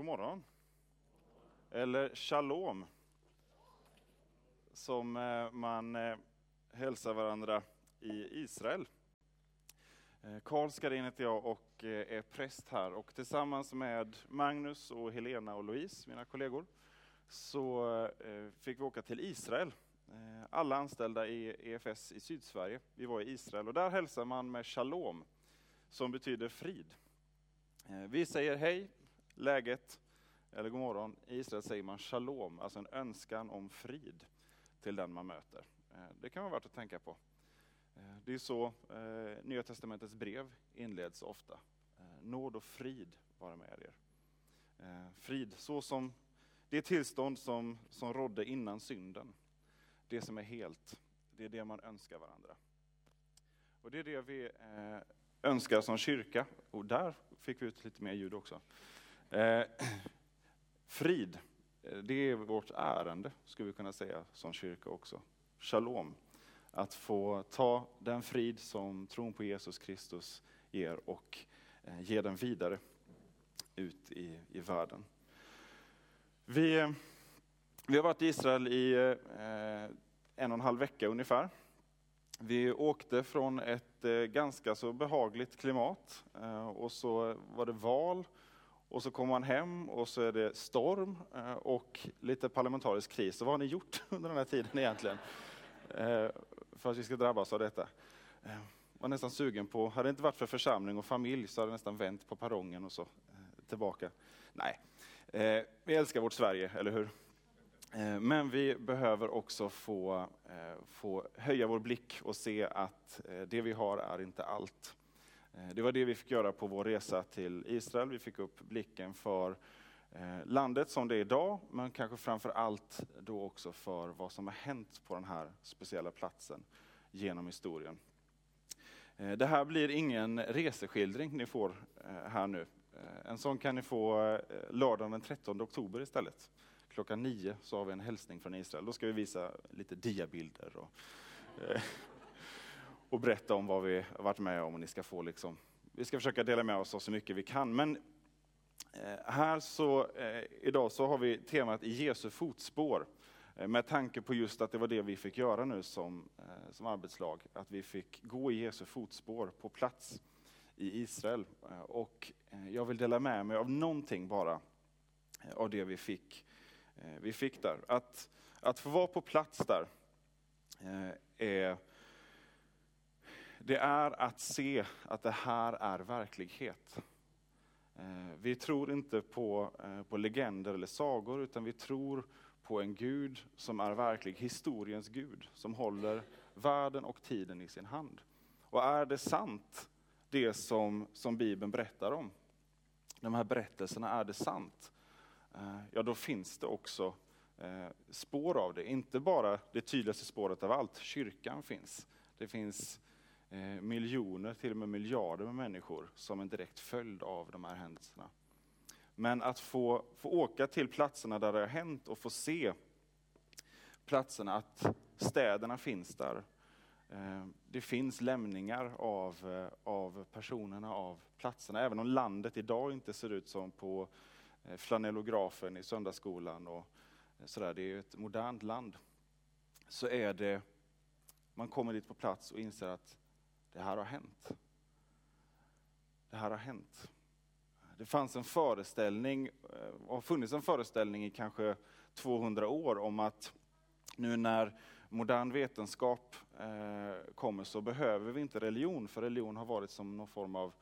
God morgon. Eller shalom. Som eh, man eh, hälsar varandra i Israel. Eh, Karl Skarin heter jag och är präst här och tillsammans med Magnus och Helena och Louise, mina kollegor, så fick vi åka till Israel. Alla anställda i EFS i Sydsverige. Vi var i Israel och där hälsar man med shalom, som betyder frid. Vi säger hej, läget, eller god morgon. I Israel säger man shalom, alltså en önskan om frid till den man möter. Eh, det kan vara värt att tänka på. Eh, det är så eh, Nya Testamentets brev inleds ofta. Eh, nåd och frid vara med er. Frid, så som det tillstånd som, som rådde innan synden. Det som är helt, det är det man önskar varandra. Och det är det vi önskar som kyrka. Och där fick vi ut lite mer ljud också. Eh, frid, eh, det är vårt ärende, skulle vi kunna säga som kyrka också. Shalom, att få ta den frid som tron på Jesus Kristus ger och eh, ge den vidare ut i, i världen. Vi, vi har varit i Israel i eh, en och en halv vecka ungefär. Vi åkte från ett eh, ganska så behagligt klimat eh, och så var det val och så kommer man hem och så är det storm eh, och lite parlamentarisk kris. Så vad har ni gjort under den här tiden egentligen? Eh, för att vi ska drabbas av detta. Jag var nästan sugen på, hade det inte varit för församling och familj så hade jag nästan vänt på perrongen och så tillbaka. Nej, vi älskar vårt Sverige, eller hur? Men vi behöver också få, få höja vår blick och se att det vi har är inte allt. Eh, det var det vi fick göra på vår resa till Israel. Vi fick upp blicken för eh, landet som det är idag, men kanske framför allt då också för vad som har hänt på den här speciella platsen genom historien. Eh, det här blir ingen reseskildring ni får här nu. En sån kan ni få lördagen den 13 oktober istället. Klockan nio så har vi en hälsning från Israel. Då ska vi visa lite diabilder och och berätta om vad vi har varit med om. Och ni ska få liksom, vi ska försöka dela med oss av så mycket vi kan. Men eh, här så, eh, idag så har vi temat i Jesu fotspår. Eh, med tanke på just att det var det vi fick göra nu som, som arbetslag. Att vi fick gå i Jesu fotspår på plats i Israel. Och jag vill dela med mig av någonting bara av det vi fick, vi fick där. Att, att få vara på plats där är det är att se att det här är verklighet. Eh, vi tror inte på, eh, på legender eller sagor, utan vi tror på en Gud som är verklig, historiens Gud, som håller världen och tiden i sin hand. Och är det sant, det som, som Bibeln berättar om, de här berättelserna, är det sant, eh, ja då finns det också spår av det. Inte bara det tydligaste spåret av allt, kyrkan finns. Det finns Eh, miljoner, till och med miljarder med människor som en direkt följd av de här händelserna. Men att få, få åka till platserna där det har hänt och få se platserna, att städerna finns där. Eh, det finns lämningar av, eh, av personerna, av platserna, även om landet idag inte ser ut som på eh, flanellografen i söndagsskolan och eh, sådär. Det är ett modernt land. Så är det, man kommer dit på plats och inser att det här har hänt. Det här har hänt. Det fanns en föreställning, och har funnits en föreställning i kanske 200 år om att nu när modern vetenskap eh, kommer så behöver vi inte religion, för religion har varit som någon form av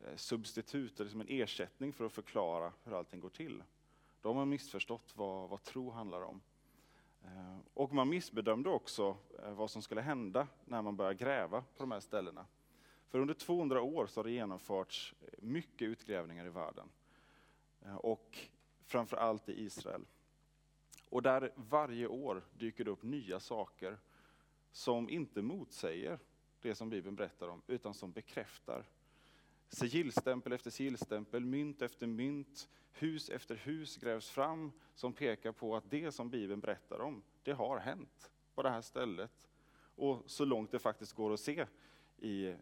eh, substitut, eller som en ersättning för att förklara hur allting går till. De har missförstått vad, vad tro handlar om. Eh, och man missbedömde också eh, vad som skulle hända när man började gräva på de här ställena. För under 200 år så har det genomförts mycket utgrävningar i världen. Eh, och framför allt i Israel. Och där varje år dyker det upp nya saker som inte motsäger det som Bibeln berättar om, utan som bekräftar Sigillstämpel efter sigillstämpel, mynt efter mynt, hus efter hus grävs fram som pekar på att det som Bibeln berättar om, det har hänt på det här stället. Och så långt det faktiskt går att se i, eh,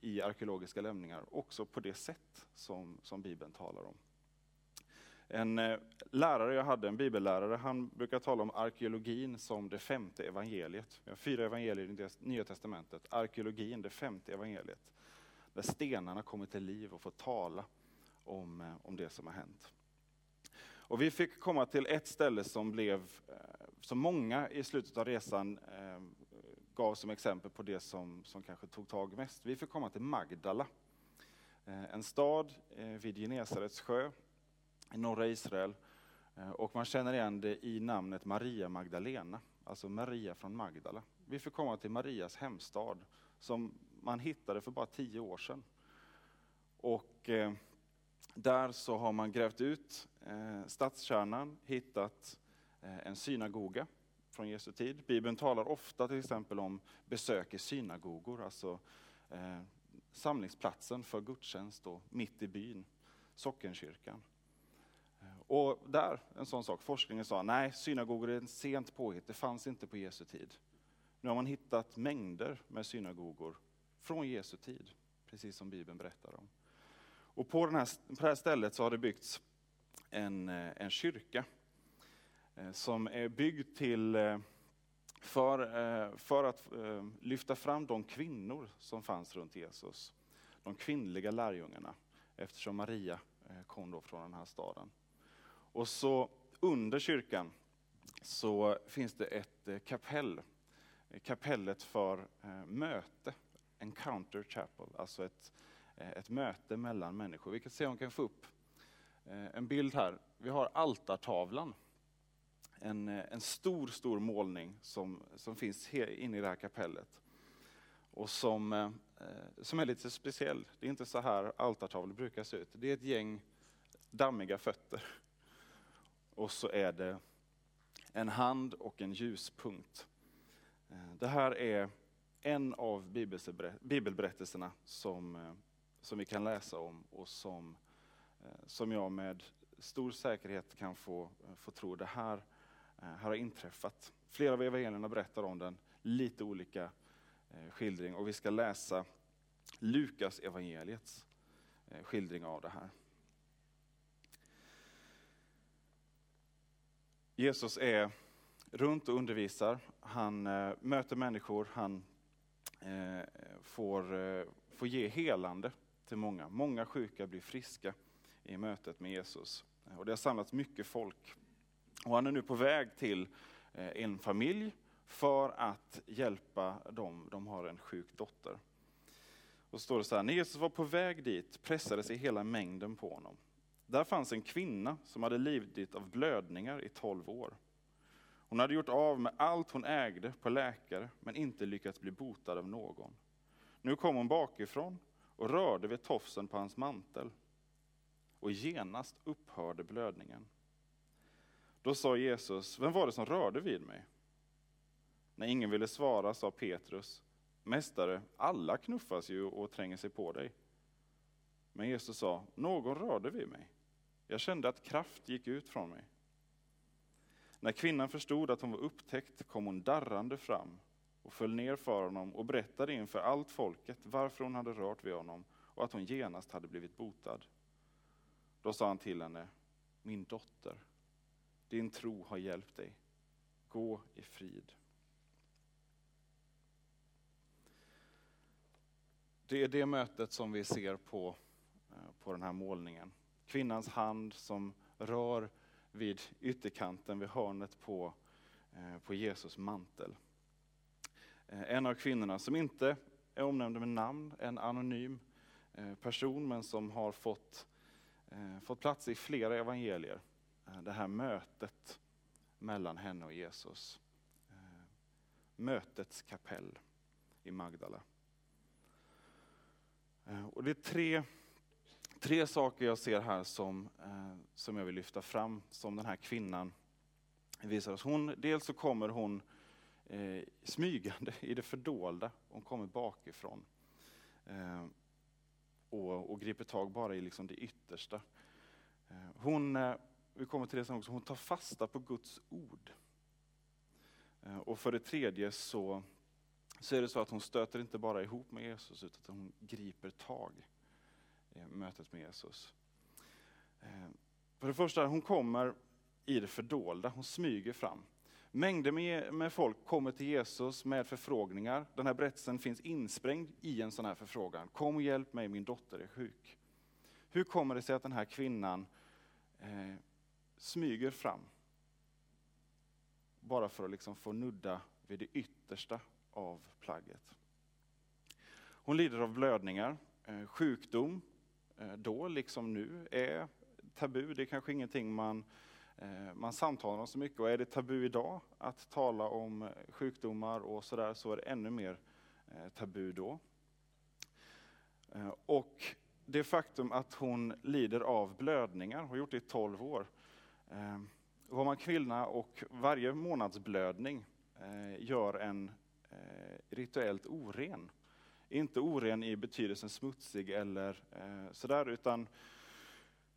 i arkeologiska lämningar, också på det sätt som, som Bibeln talar om. En eh, lärare jag hade, en bibellärare, han brukar tala om arkeologin som det femte evangeliet. Vi har fyra evangelier i det Nya Testamentet. Arkeologin, det femte evangeliet. Där stenarna kommer till liv och får tala om, eh, om det som har hänt. Och vi fick komma till ett ställe som blev, eh, som många i slutet av resan eh, gav som exempel på det som, som kanske tog tag mest. Vi fick komma till Magdala. En stad vid Genesarets sjö i norra Israel. Och man känner igen det i namnet Maria Magdalena, alltså Maria från Magdala. Vi fick komma till Marias hemstad, som man hittade för bara tio år sedan. Och eh, där så har man grävt ut eh, stadskärnan, hittat eh, en synagoga från Jesu tid. Bibeln talar ofta till exempel om besök i synagogor, alltså eh, samlingsplatsen för gudstjänst och mitt i byn, sockenkyrkan. Eh, och där, en sån sak, forskningen sa, nej, synagogor är en sent påhitt, det fanns inte på Jesu tid. Nu har man hittat mängder med synagogor från Jesu tid, precis som Bibeln berättar om. Och på, den här, på det här stället så har det byggts en, eh, en kyrka eh, som är byggd till, eh, för, för att lyfta fram de kvinnor som fanns runt Jesus. De kvinnliga lärjungarna, eftersom Maria kom då från den här staden. Och så under kyrkan så finns det ett kapell. Kapellet för möte, encounter chapel, alltså ett, eh, ett möte mellan människor. Vi kan se om vi kan få upp eh, en bild här. Vi har altartavlan. En, eh, en stor, stor målning som, som finns inne i det här kapellet. Och som, som är lite speciell. Det är inte så här altartavlor brukar se ut. Det är ett gäng dammiga fötter och så är det en hand och en ljuspunkt. Det här är en av bibelberättelserna som, eh, som vi kan läsa om och som, eh, som jag med stor säkerhet kan få, eh, få tro. Det här, här har inträffat. Flera av evangelierna berättar om den, lite olika skildring. Och vi ska läsa Lukas evangeliets skildring av det här. Jesus är runt och undervisar, han möter människor, han Eh, får, eh, får ge helande till många. Många sjuka blir friska i mötet med Jesus. Och det har samlats mycket folk. Och han är nu på väg till eh, en familj för att hjälpa dem. De har en sjuk dotter. Och så står det så här, när Jesus var på väg dit pressade sig hela mängden på honom. Där fanns en kvinna som hade lidit av blödningar i tolv år. Hon hade gjort av med allt hon ägde på läkare, men inte lyckats bli botad av någon. Nu kom hon bakifrån och rörde vid tofsen på hans mantel. Och genast upphörde blödningen. Då sa Jesus, vem var det som rörde vid mig? När ingen ville svara sa Petrus, Mästare, alla knuffas ju och tränger sig på dig. Men Jesus sa, någon rörde vid mig. Jag kände att kraft gick ut från mig. När kvinnan förstod att hon var upptäckt kom hon darrande fram och föll ner för honom och berättade inför allt folket varför hon hade rört vid honom och att hon genast hade blivit botad. Då sa han till henne, min dotter, din tro har hjälpt dig. Gå i frid. Det är det mötet som vi ser på, eh, på den här målningen kvinnans hand som rör vid ytterkanten, vid hörnet på, eh, på Jesus mantel. Eh, en av kvinnorna som inte är omnämnd med namn, en anonym eh, person, men som har fått, fått plats i flera evangelier. Det här mötet mellan henne och Jesus. Mötets kapell i Magdala. Och det är tre tre saker jag ser här som, eh, som jag vill lyfta fram, som den här kvinnan visar oss. Hon, dels så kommer hon eh, smygande i det fördolda, hon kommer bakifrån. Eh, och, och griper tag bara i liksom det yttersta. Eh, hon, eh, vi kommer till det sen också, hon tar fasta på Guds ord. Eh, och för det tredje så, så är det så att hon stöter inte bara ihop med Jesus, utan hon griper tag Eh, mötet med Jesus. Eh, för det första, hon kommer i det fördolda, hon smyger fram. Mängder med, med folk kommer till Jesus med förfrågningar. Den här berättelsen finns insprängd i en sån här förfrågan. Kom och hjälp mig, min dotter är sjuk. Hur kommer det sig att den här kvinnan eh, smyger fram? Bara för att liksom få nudda vid det yttersta av plagget. Hon lider av blödningar, eh, sjukdom, Eh, då liksom nu, är tabu. Det är kanske ingenting man, eh, man samtalar om så mycket. Och är det tabu idag att tala om eh, sjukdomar och sådär, så är det ännu mer tabu då. Och det faktum att hon lider av blödningar, har gjort det i 12 år. Var man kvinna och varje månadsblödning gör en rituellt oren. Inte oren i betydelsen smutsig eller eh, sådär, utan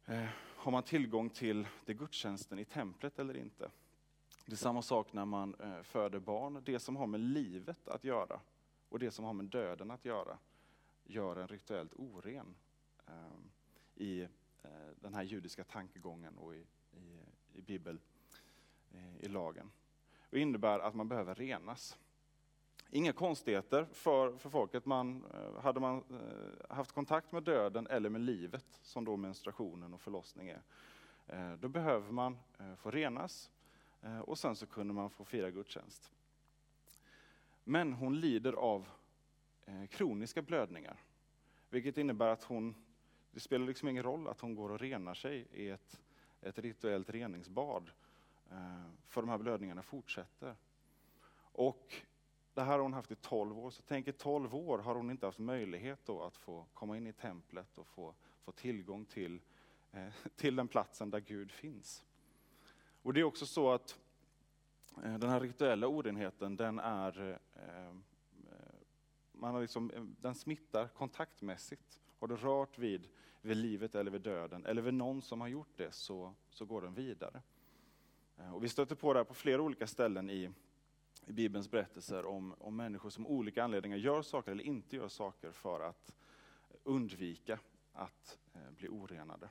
eh, har man tillgång till det gudstjänsten i templet eller inte? Det är samma sak när man eh, föder barn. Det som har med livet att göra och det som har med döden att göra gör en rituellt oren eh, i eh, den här judiska tankegången och i, i, i Bibel, eh, i lagen. Och innebär att man behöver renas. Inga konstigheter för, för folket. Man, eh, hade man eh, haft kontakt med döden eller med livet, som då menstruationen och förlossning är, eh, då behöver man få renas och sen så kunde man få fira gudstjänst. Men hon lider av kroniska blödningar, vilket innebär att hon, det spelar liksom ingen roll att hon går och renar sig i ett, ett rituellt reningsbad, för de här blödningarna fortsätter. Och det här har hon haft i 12 år, så tänk i 12 år har hon inte haft möjlighet då att få komma in i templet och få, få tillgång till, eh, till den platsen där Gud finns. Och det är också så att eh, den här rituella orenheten, den är eh, eh man har liksom, eh, den smittar kontaktmässigt. Har du rört vid, vid livet eller vid döden, eller vid någon som har gjort det, så, så går den vidare. Eh, och vi stöter på det här på flera olika ställen i, i Bibelns berättelser om, om människor som av olika anledningar gör saker eller inte gör saker för att undvika att eh, bli orenade.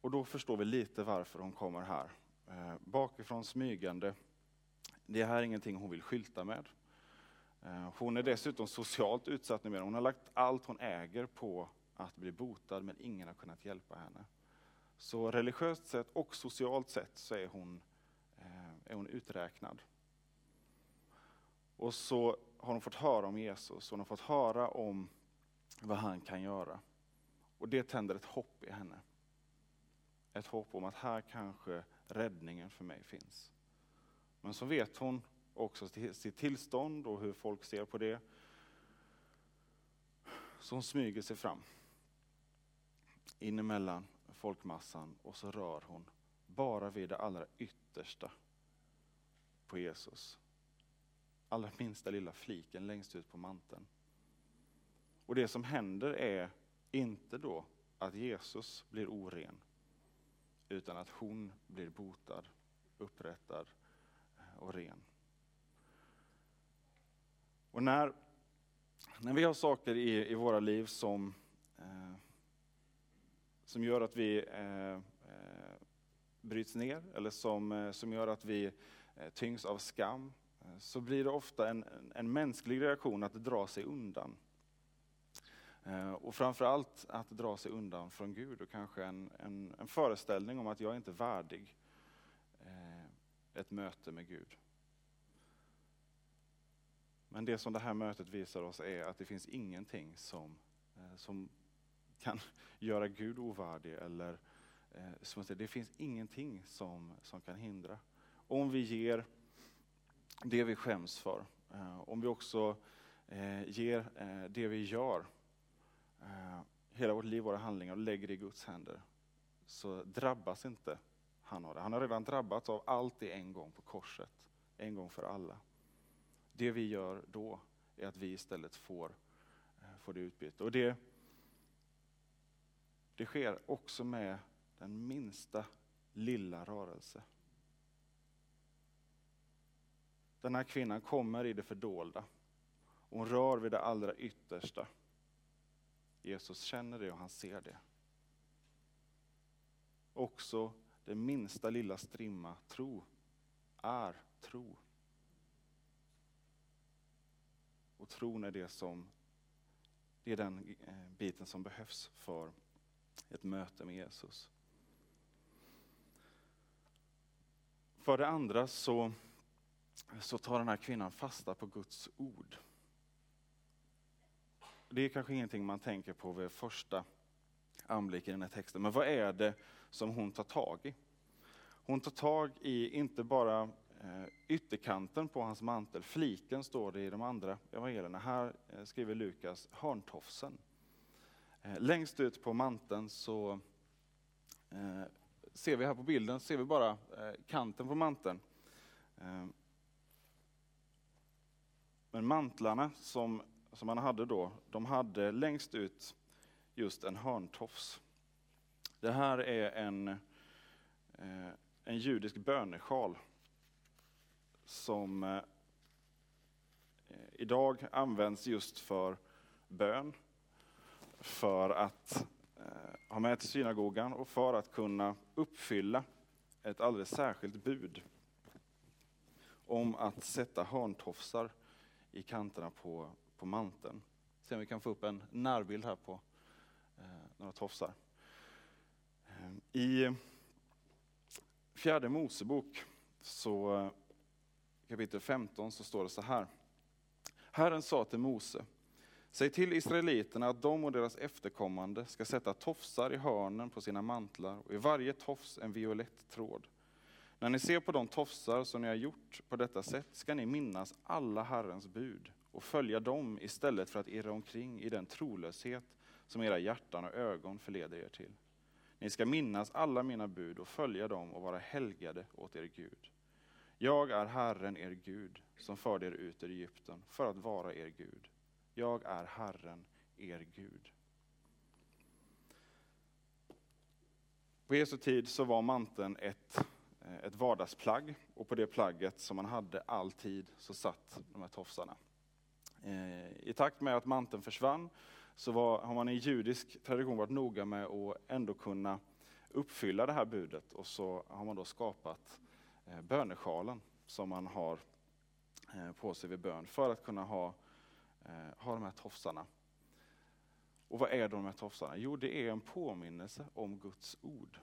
Och då förstår vi lite varför hon kommer här. Eh, bakifrån smygande. Det här är ingenting hon vill skylta med. Eh, hon är dessutom socialt utsatt numera. Hon har lagt allt hon äger på att bli botad, men ingen har kunnat hjälpa henne. Så religiöst sett och socialt sett så är hon är hon uträknad. Och så har hon fått höra om Jesus, och hon har fått höra om vad han kan göra. Och det tänder ett hopp i henne. Ett hopp om att här kanske räddningen för mig finns. Men så vet hon också sitt tillstånd och hur folk ser på det. Så hon smyger sig fram in emellan folkmassan och så rör hon bara vid det allra yttersta på Jesus. Allra minsta lilla fliken längst ut på manteln. Och det som händer är inte då att Jesus blir oren, utan att hon blir botad, upprättad eh, och ren. Och när, när vi har saker i, i våra liv som, eh, som gör att vi eh, eh bryts ner, eller som, eh, som gör att vi Eh, Eh, tyngs av skam, eh, så blir det ofta en, en mänsklig reaktion att dra sig undan. Eh, och framförallt att dra sig undan från Gud och kanske en, en, en föreställning om att jag är inte värdig ett möte med Gud. Men det som det här mötet visar oss är att det finns ingenting som, som kan göra Gud ovärdig eller som det finns ingenting som, som kan hindra om vi ger det vi skäms för, eh, om vi också eh, ger eh, det vi gör, hela vårt liv, våra handlingar och lägger det i Guds händer, så drabbas inte han av det. Han har redan drabbats av allt det en gång på korset, en gång för alla. Det vi gör då är att vi istället får, får det utbyte. Och det, det sker också med den minsta lilla rörelse. Den här kvinnan kommer i det fördolda. Hon rör vid det allra yttersta. Jesus känner det och han ser det. också den minsta lilla strimma tro är tro. Och tron är det som det är den eh, biten som behövs för ett möte med Jesus. För det andra så, så tar den här kvinnan fasta på Guds ord. Det är kanske ingenting man tänker på vid första anblick i den här texten, men vad är det som hon tar tag i? Hon tar tag i inte bara eh, ytterkanten på hans mantel, fliken står det i de andra evangelierna. Här eh, skriver Lukas hörntofsen. Eh, längst ut på manteln så ser vi här på bilden, ser vi bara kanten på manteln. Men mantlarna som, som man hade då, de hade längst ut just en hörntofs. Det här är en, eh, en judisk bönesjal som eh, idag används just för bön, för att eh, ha med till synagogan och för att kunna uppfylla ett alldeles särskilt bud om att sätta hörntofsar i kanterna på, på manteln. Se om vi kan få upp en närbild här på eh, några tofsar. Eh, I fjärde Mosebok, så, eh, kapitel 15, så står det så här. Herren sa till Mose, säg till israeliterna att de och deras efterkommande ska sätta tofsar i hörnen på sina mantlar och i varje tofs en violett tråd. När ni ser på de tofsar som ni har gjort på detta sätt ska ni minnas alla Herrens bud och följa dem istället för att irra omkring i den trolöshet som era hjärtan och ögon förleder er till. Ni ska minnas alla mina bud och följa dem och vara helgade åt er Gud. Jag är Herren er Gud som förde er ut ur Egypten för att vara er Gud. Jag är Herren er Gud. På Jesu tid så var manteln ett ett vardagsplagg och på det plagget som man hade alltid så satt de här tofsarna. Eh, I takt med att manteln försvann så var, har man i judisk tradition varit noga med att ändå kunna uppfylla det här budet och så har man då skapat eh, bönesjalen som man har eh, på sig vid bön för att kunna ha, ha de här tofsarna. Och vad är då de här tofsarna? Jo, det är en påminnelse om Guds ord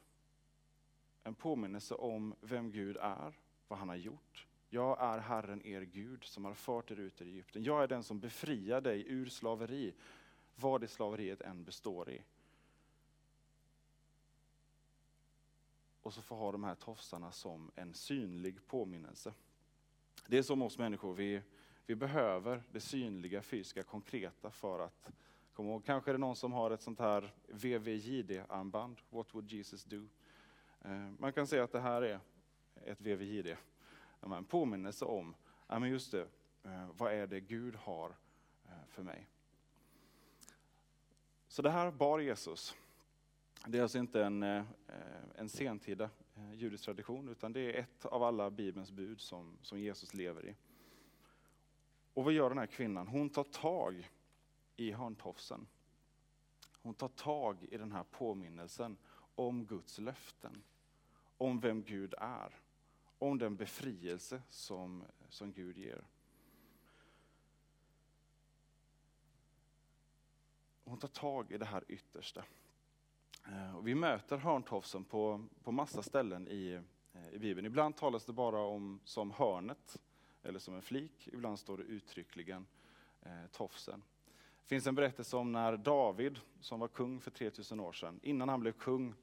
en påminnelse om vem Gud är, vad han har gjort. Jag är Herren er Gud som har fört er ut ur Egypten. Jag är den som befriar dig ur slaveri, vad det slaveriet än består i. Och så får ha de här tofsarna som en synlig påminnelse. Det är som oss människor, vi, vi behöver det synliga, fysiska, konkreta för att komma ihåg. Kanske är det någon som har ett sånt här VVJD-armband, What would Jesus do? Eh, man kan säga att det här är ett VVJD, en påminnelse om, ja men just det, eh, vad är det Gud har eh, för mig? Så det här bar Jesus. Det är alltså inte en, en sentida judisk tradition, utan det är ett av alla Bibelns bud som, som Jesus lever i. Och vad gör den här kvinnan? Hon tar tag i hörntofsen. Hon tar tag i den här påminnelsen om Guds löften, om vem Gud är, om den befrielse som, som Gud ger. Hon tar tag i det här yttersta. Eh, och vi möter hörntofsen på, på massa ställen i, eh, i Bibeln. Ibland talas det bara om som hörnet, eller som en flik. Ibland står det uttryckligen eh, tofsen. Det finns en berättelse om när David, som var kung för 3000 år sedan, innan han blev kung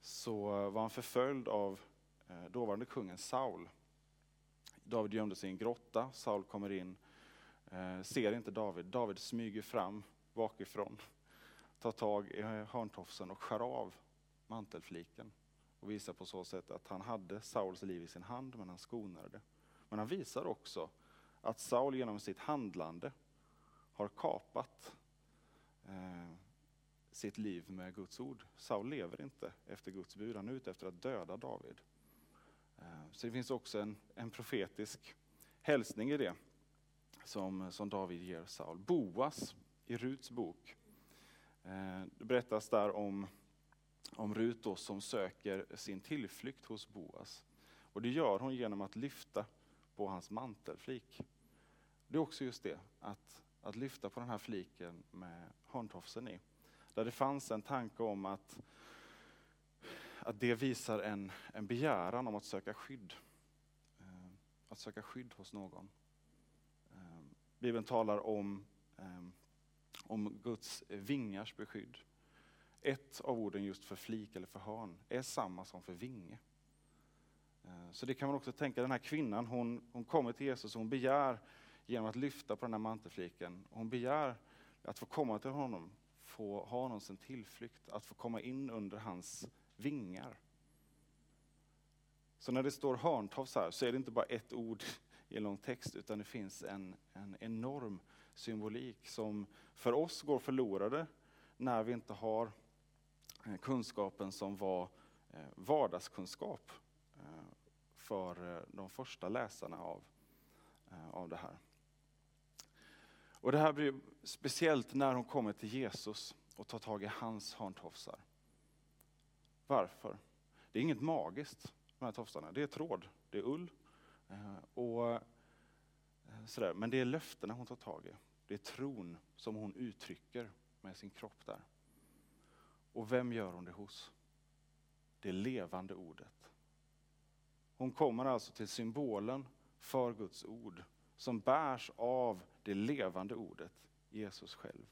så var han förföljd av eh, dåvarande kungen Saul. David gömde sig i en grotta, Saul kommer in, eh, ser inte David. David smyger fram bakifrån, tar tag i eh, hörntofsen och skär av mantelfliken och visar på så sätt att han hade Sauls liv i sin hand, men han skonade det. Men han visar också att Saul genom sitt handlande har kapat eh, sitt liv med Guds ord. Saul lever inte efter Guds bud, han är ute efter att döda David. Eh, så det finns också en, en profetisk hälsning i det som, som David ger Saul. Boas i Ruts bok. Eh, det berättas där om om Rut då som söker sin tillflykt hos Boas. Och det gör hon genom att lyfta på hans mantelflik. Det är också just det, att, att lyfta på den här fliken med hörntofsen i. Där det fanns en tanke om att, att det visar en, en begäran om att söka skydd. Eh, att söka skydd hos någon. Eh, Bibeln talar om, eh, om Guds vingars beskydd. Ett av orden just för flik eller för hörn är samma som för vinge. Så det kan man också tänka, den här kvinnan hon, hon kommer till Jesus och hon begär genom att lyfta på den här mantelfliken, hon begär att få komma till honom få ha honom som tillflykt, att få komma in under hans vingar. Så när det står hörntofs här så är det inte bara ett ord i en lång text, utan det finns en, en enorm symbolik som för oss går förlorade när vi inte har eh, kunskapen som var eh, vardagskunskap eh, för de första läsarna av, av det här. Och det här blir speciellt när hon kommer till Jesus och tar tag i hans hörntofsar. Varför? Det är inget magiskt, de här tofsarna. Det är tråd, det är ull. Eh, och eh, sådär. Men det är löftena hon tar tag i. Det är tron som hon uttrycker med sin kropp där. Och vem gör hon det hos? Det levande ordet. Hon kommer alltså till symbolen för Guds ord som bärs av det levande ordet, Jesus själv.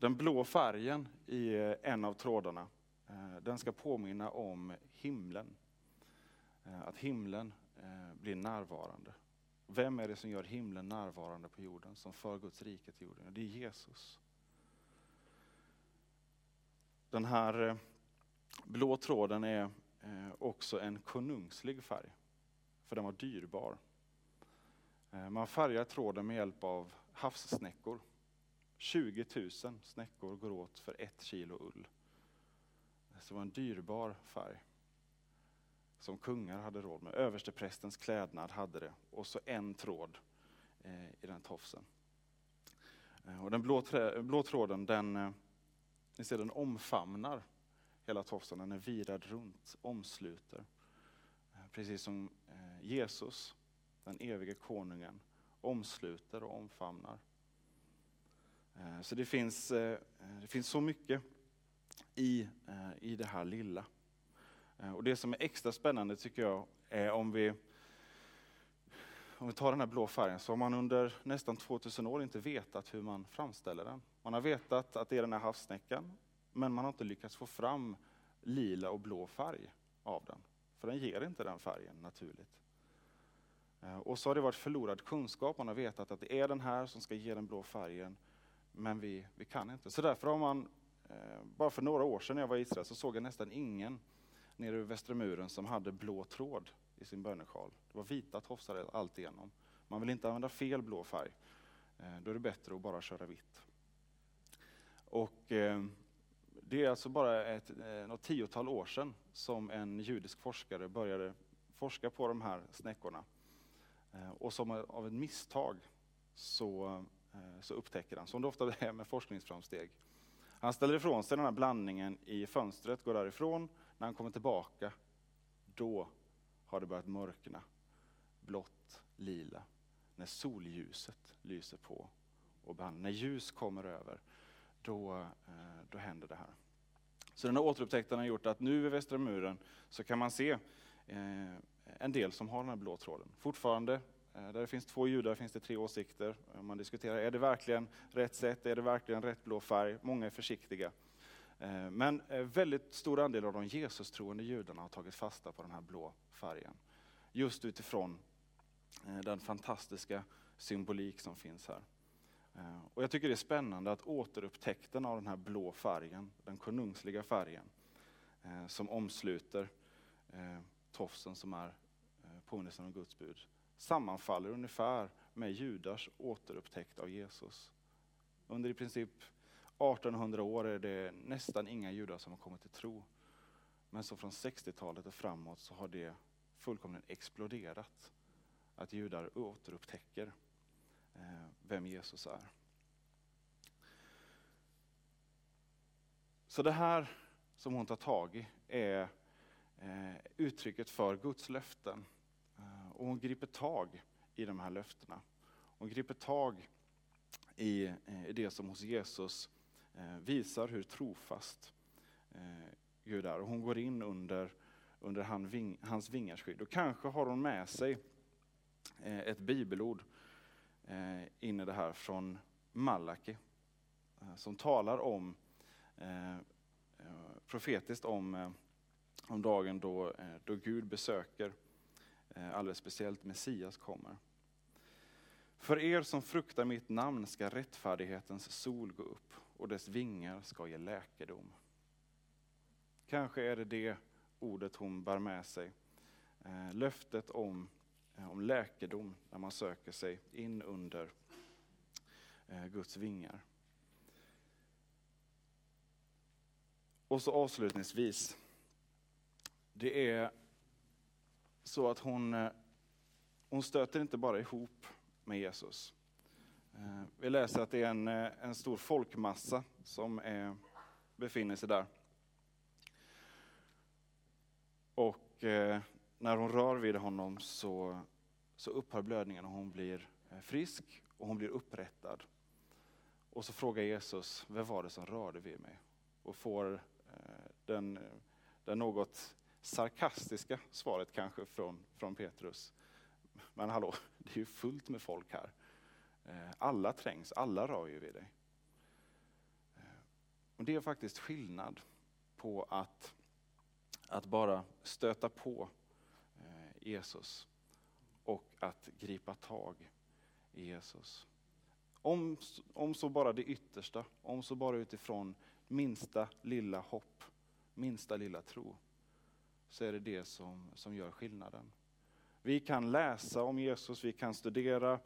Den blå färgen i eh, en av trådarna, eh, den ska påminna om himlen. Eh, att himlen blir närvarande. Vem är det som gör himlen närvarande på jorden, som för Guds rike till jorden? Det är Jesus. Den här blå tråden är också en konungslig färg, för den var dyrbar. Eh, man färgar tråden med hjälp av havssnäckor. 20 000 snäckor går åt för ett kilo ull. det var en dyrbar färg som kungar hade råd med. Översteprästens klädnad hade det och så en tråd eh, i den tofsen. Eh, och den blå, trä, blå tråden den, ni ser, den omfamnar hela tofsen, den är virad runt, omsluter. Precis som Jesus den evige konungen, omsluter och omfamnar. Eh, så det finns, eh, det finns så mycket i, eh, i det här lilla. Och det som är extra spännande tycker jag är om vi, om vi tar den här blå färgen, så har man under nästan 2000 år inte vetat hur man framställer den. Man har vetat att det är den här havssnäckan, men man har inte lyckats få fram lila och blå färg av den. För den ger inte den färgen naturligt. Eh, och så har det varit förlorad kunskap, man har vetat att det är den här som ska ge den blå färgen, men vi, vi kan inte. Så därför har man, eh, bara för några år sedan när jag var i Israel, så såg jag nästan ingen nere vid Västra muren som hade blå tråd i sin bönesjal. Det var vita tofsar alltigenom. Man vill inte använda fel blå färg. Eh, då är det bättre att bara köra vitt. Och det är alltså bara ett, något tiotal år sedan som en judisk forskare började forska på de här snäckorna. Och som av ett misstag så, eh, så upptäcker han, som det ofta är med forskningsframsteg. Han ställer ifrån sig den här blandningen i fönstret, går därifrån. När han kommer tillbaka, då har det börjat mörkna. Blått, lila. När solljuset lyser på. Och när ljus kommer över, då, eh, då händer det här. Så den här återupptäckten har gjort att nu vid Västra muren så kan man se eh, en del som har den här blå tråden. Fortfarande, Eh, där det finns två judar finns det tre åsikter. Eh, man diskuterar, är det verkligen rätt sätt? Är det verkligen rätt blå färg? Många är försiktiga. Eh, men väldigt stor andel av de Jesus-troende judarna har tagit fasta på den här blå färgen. Just utifrån den fantastiska symbolik som finns här. Och jag tycker det är spännande att återupptäckten av den här blå färgen, den konungsliga färgen, som omsluter tofsen som är påminnelsen om Guds bud sammanfaller ungefär med judars återupptäckt av Jesus. Under i princip 1800 år är det nästan inga judar som har kommit till tro. Men så från 60-talet och framåt så har det fullkomligen exploderat. Att judar återupptäcker eh, vem Jesus är. Så det här som hon tar tag i är eh, uttrycket för Guds löften. Och hon griper tag i de här löftena. Hon griper tag i, eh, i det som hos Jesus eh, visar hur trofast eh, Gud är. Och hon går in under, under han hans vingars skydd. Och kanske har hon med sig ett bibelord in i det här från Malaki. Som talar om profetiskt om, om dagen då, då Gud besöker, Eh, alldeles speciellt Messias kommer. För er som fruktar mitt namn ska rättfärdighetens sol gå upp och dess vingar ska ge läkedom. Kanske är det det ordet hon bär med sig. Eh, löftet om, eh, om läkedom när man söker sig in under Guds vingar. Och så avslutningsvis. Det är så att hon, eh, hon stöter inte bara ihop med Jesus. Eh, vi läser att det är en, eh, en stor folkmassa som är, befinner sig där. Och när hon rör vid honom så, så upphör blödningen och hon blir frisk och hon blir upprättad. Och så frågar Jesus, vem var det som rörde vid mig? Och får den, den något sarkastiska svaret kanske från, från Petrus. Men hallå, det är ju fullt med folk här. Eh, alla trängs, alla rör ju vid dig. Eh, och det är faktiskt skillnad på att, att bara stöta på eh, Jesus och att gripa tag i Jesus. Om, om så bara det yttersta, om så bara utifrån minsta lilla hopp minsta lilla tro, så är det det som, som gör skillnaden. Vi kan läsa om Jesus, vi kan studera,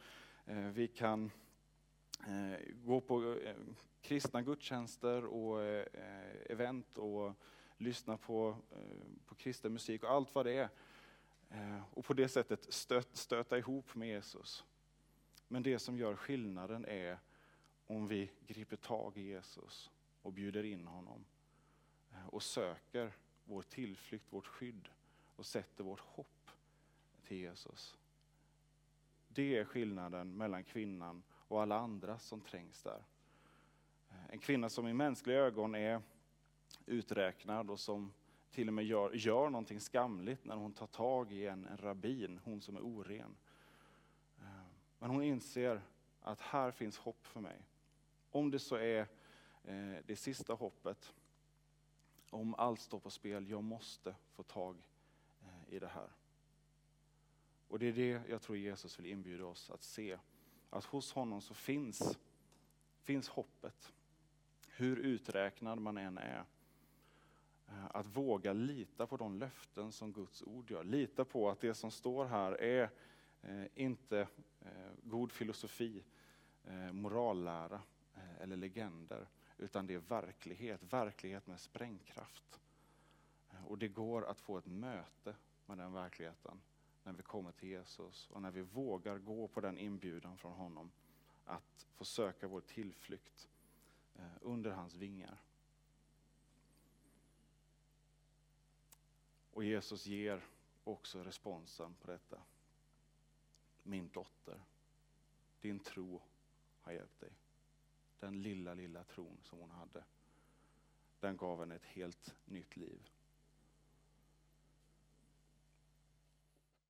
eh, vi kan eh, gå på eh, kristna gudstjänster och event och lyssna på, på kristen musik och allt vad det är. Och på det sättet stöt, stöta ihop med Jesus. Men det som gör skillnaden är om vi griper tag i Jesus och bjuder in honom och söker vår tillflykt, vårt skydd och sätter vårt hopp till Jesus. Det är skillnaden mellan kvinnan och alla andra som trängs där. En kvinna som i mänskliga ögon är uträknad och som till och med gör, gör någonting skamligt när hon tar tag i en, en rabbin, hon som är oren. Men hon inser att här finns hopp för mig. Om det så är eh, det sista hoppet om allt står på spel, jag måste få tag eh, i det här. Och det är det jag tror Jesus vill inbjuda oss att se. Att hos honom så finns, finns hoppet. Hur uträknad man än är. Eh, att våga lita på de löften som Guds ord gör. Lita på att det som står här är eh, inte god filosofi, morallära eller legender utan det är verklighet, verklighet med sprängkraft. Eh, och det går att få ett möte med den verkligheten när vi kommer till Jesus och när vi vågar gå på den inbjudan från honom att få söka vår tillflykt eh, under hans vingar. Och Jesus ger också responsen på detta. Min dotter, din tro har hjälpt dig den lilla, lilla tron som hon hade, den gav henne ett helt nytt liv.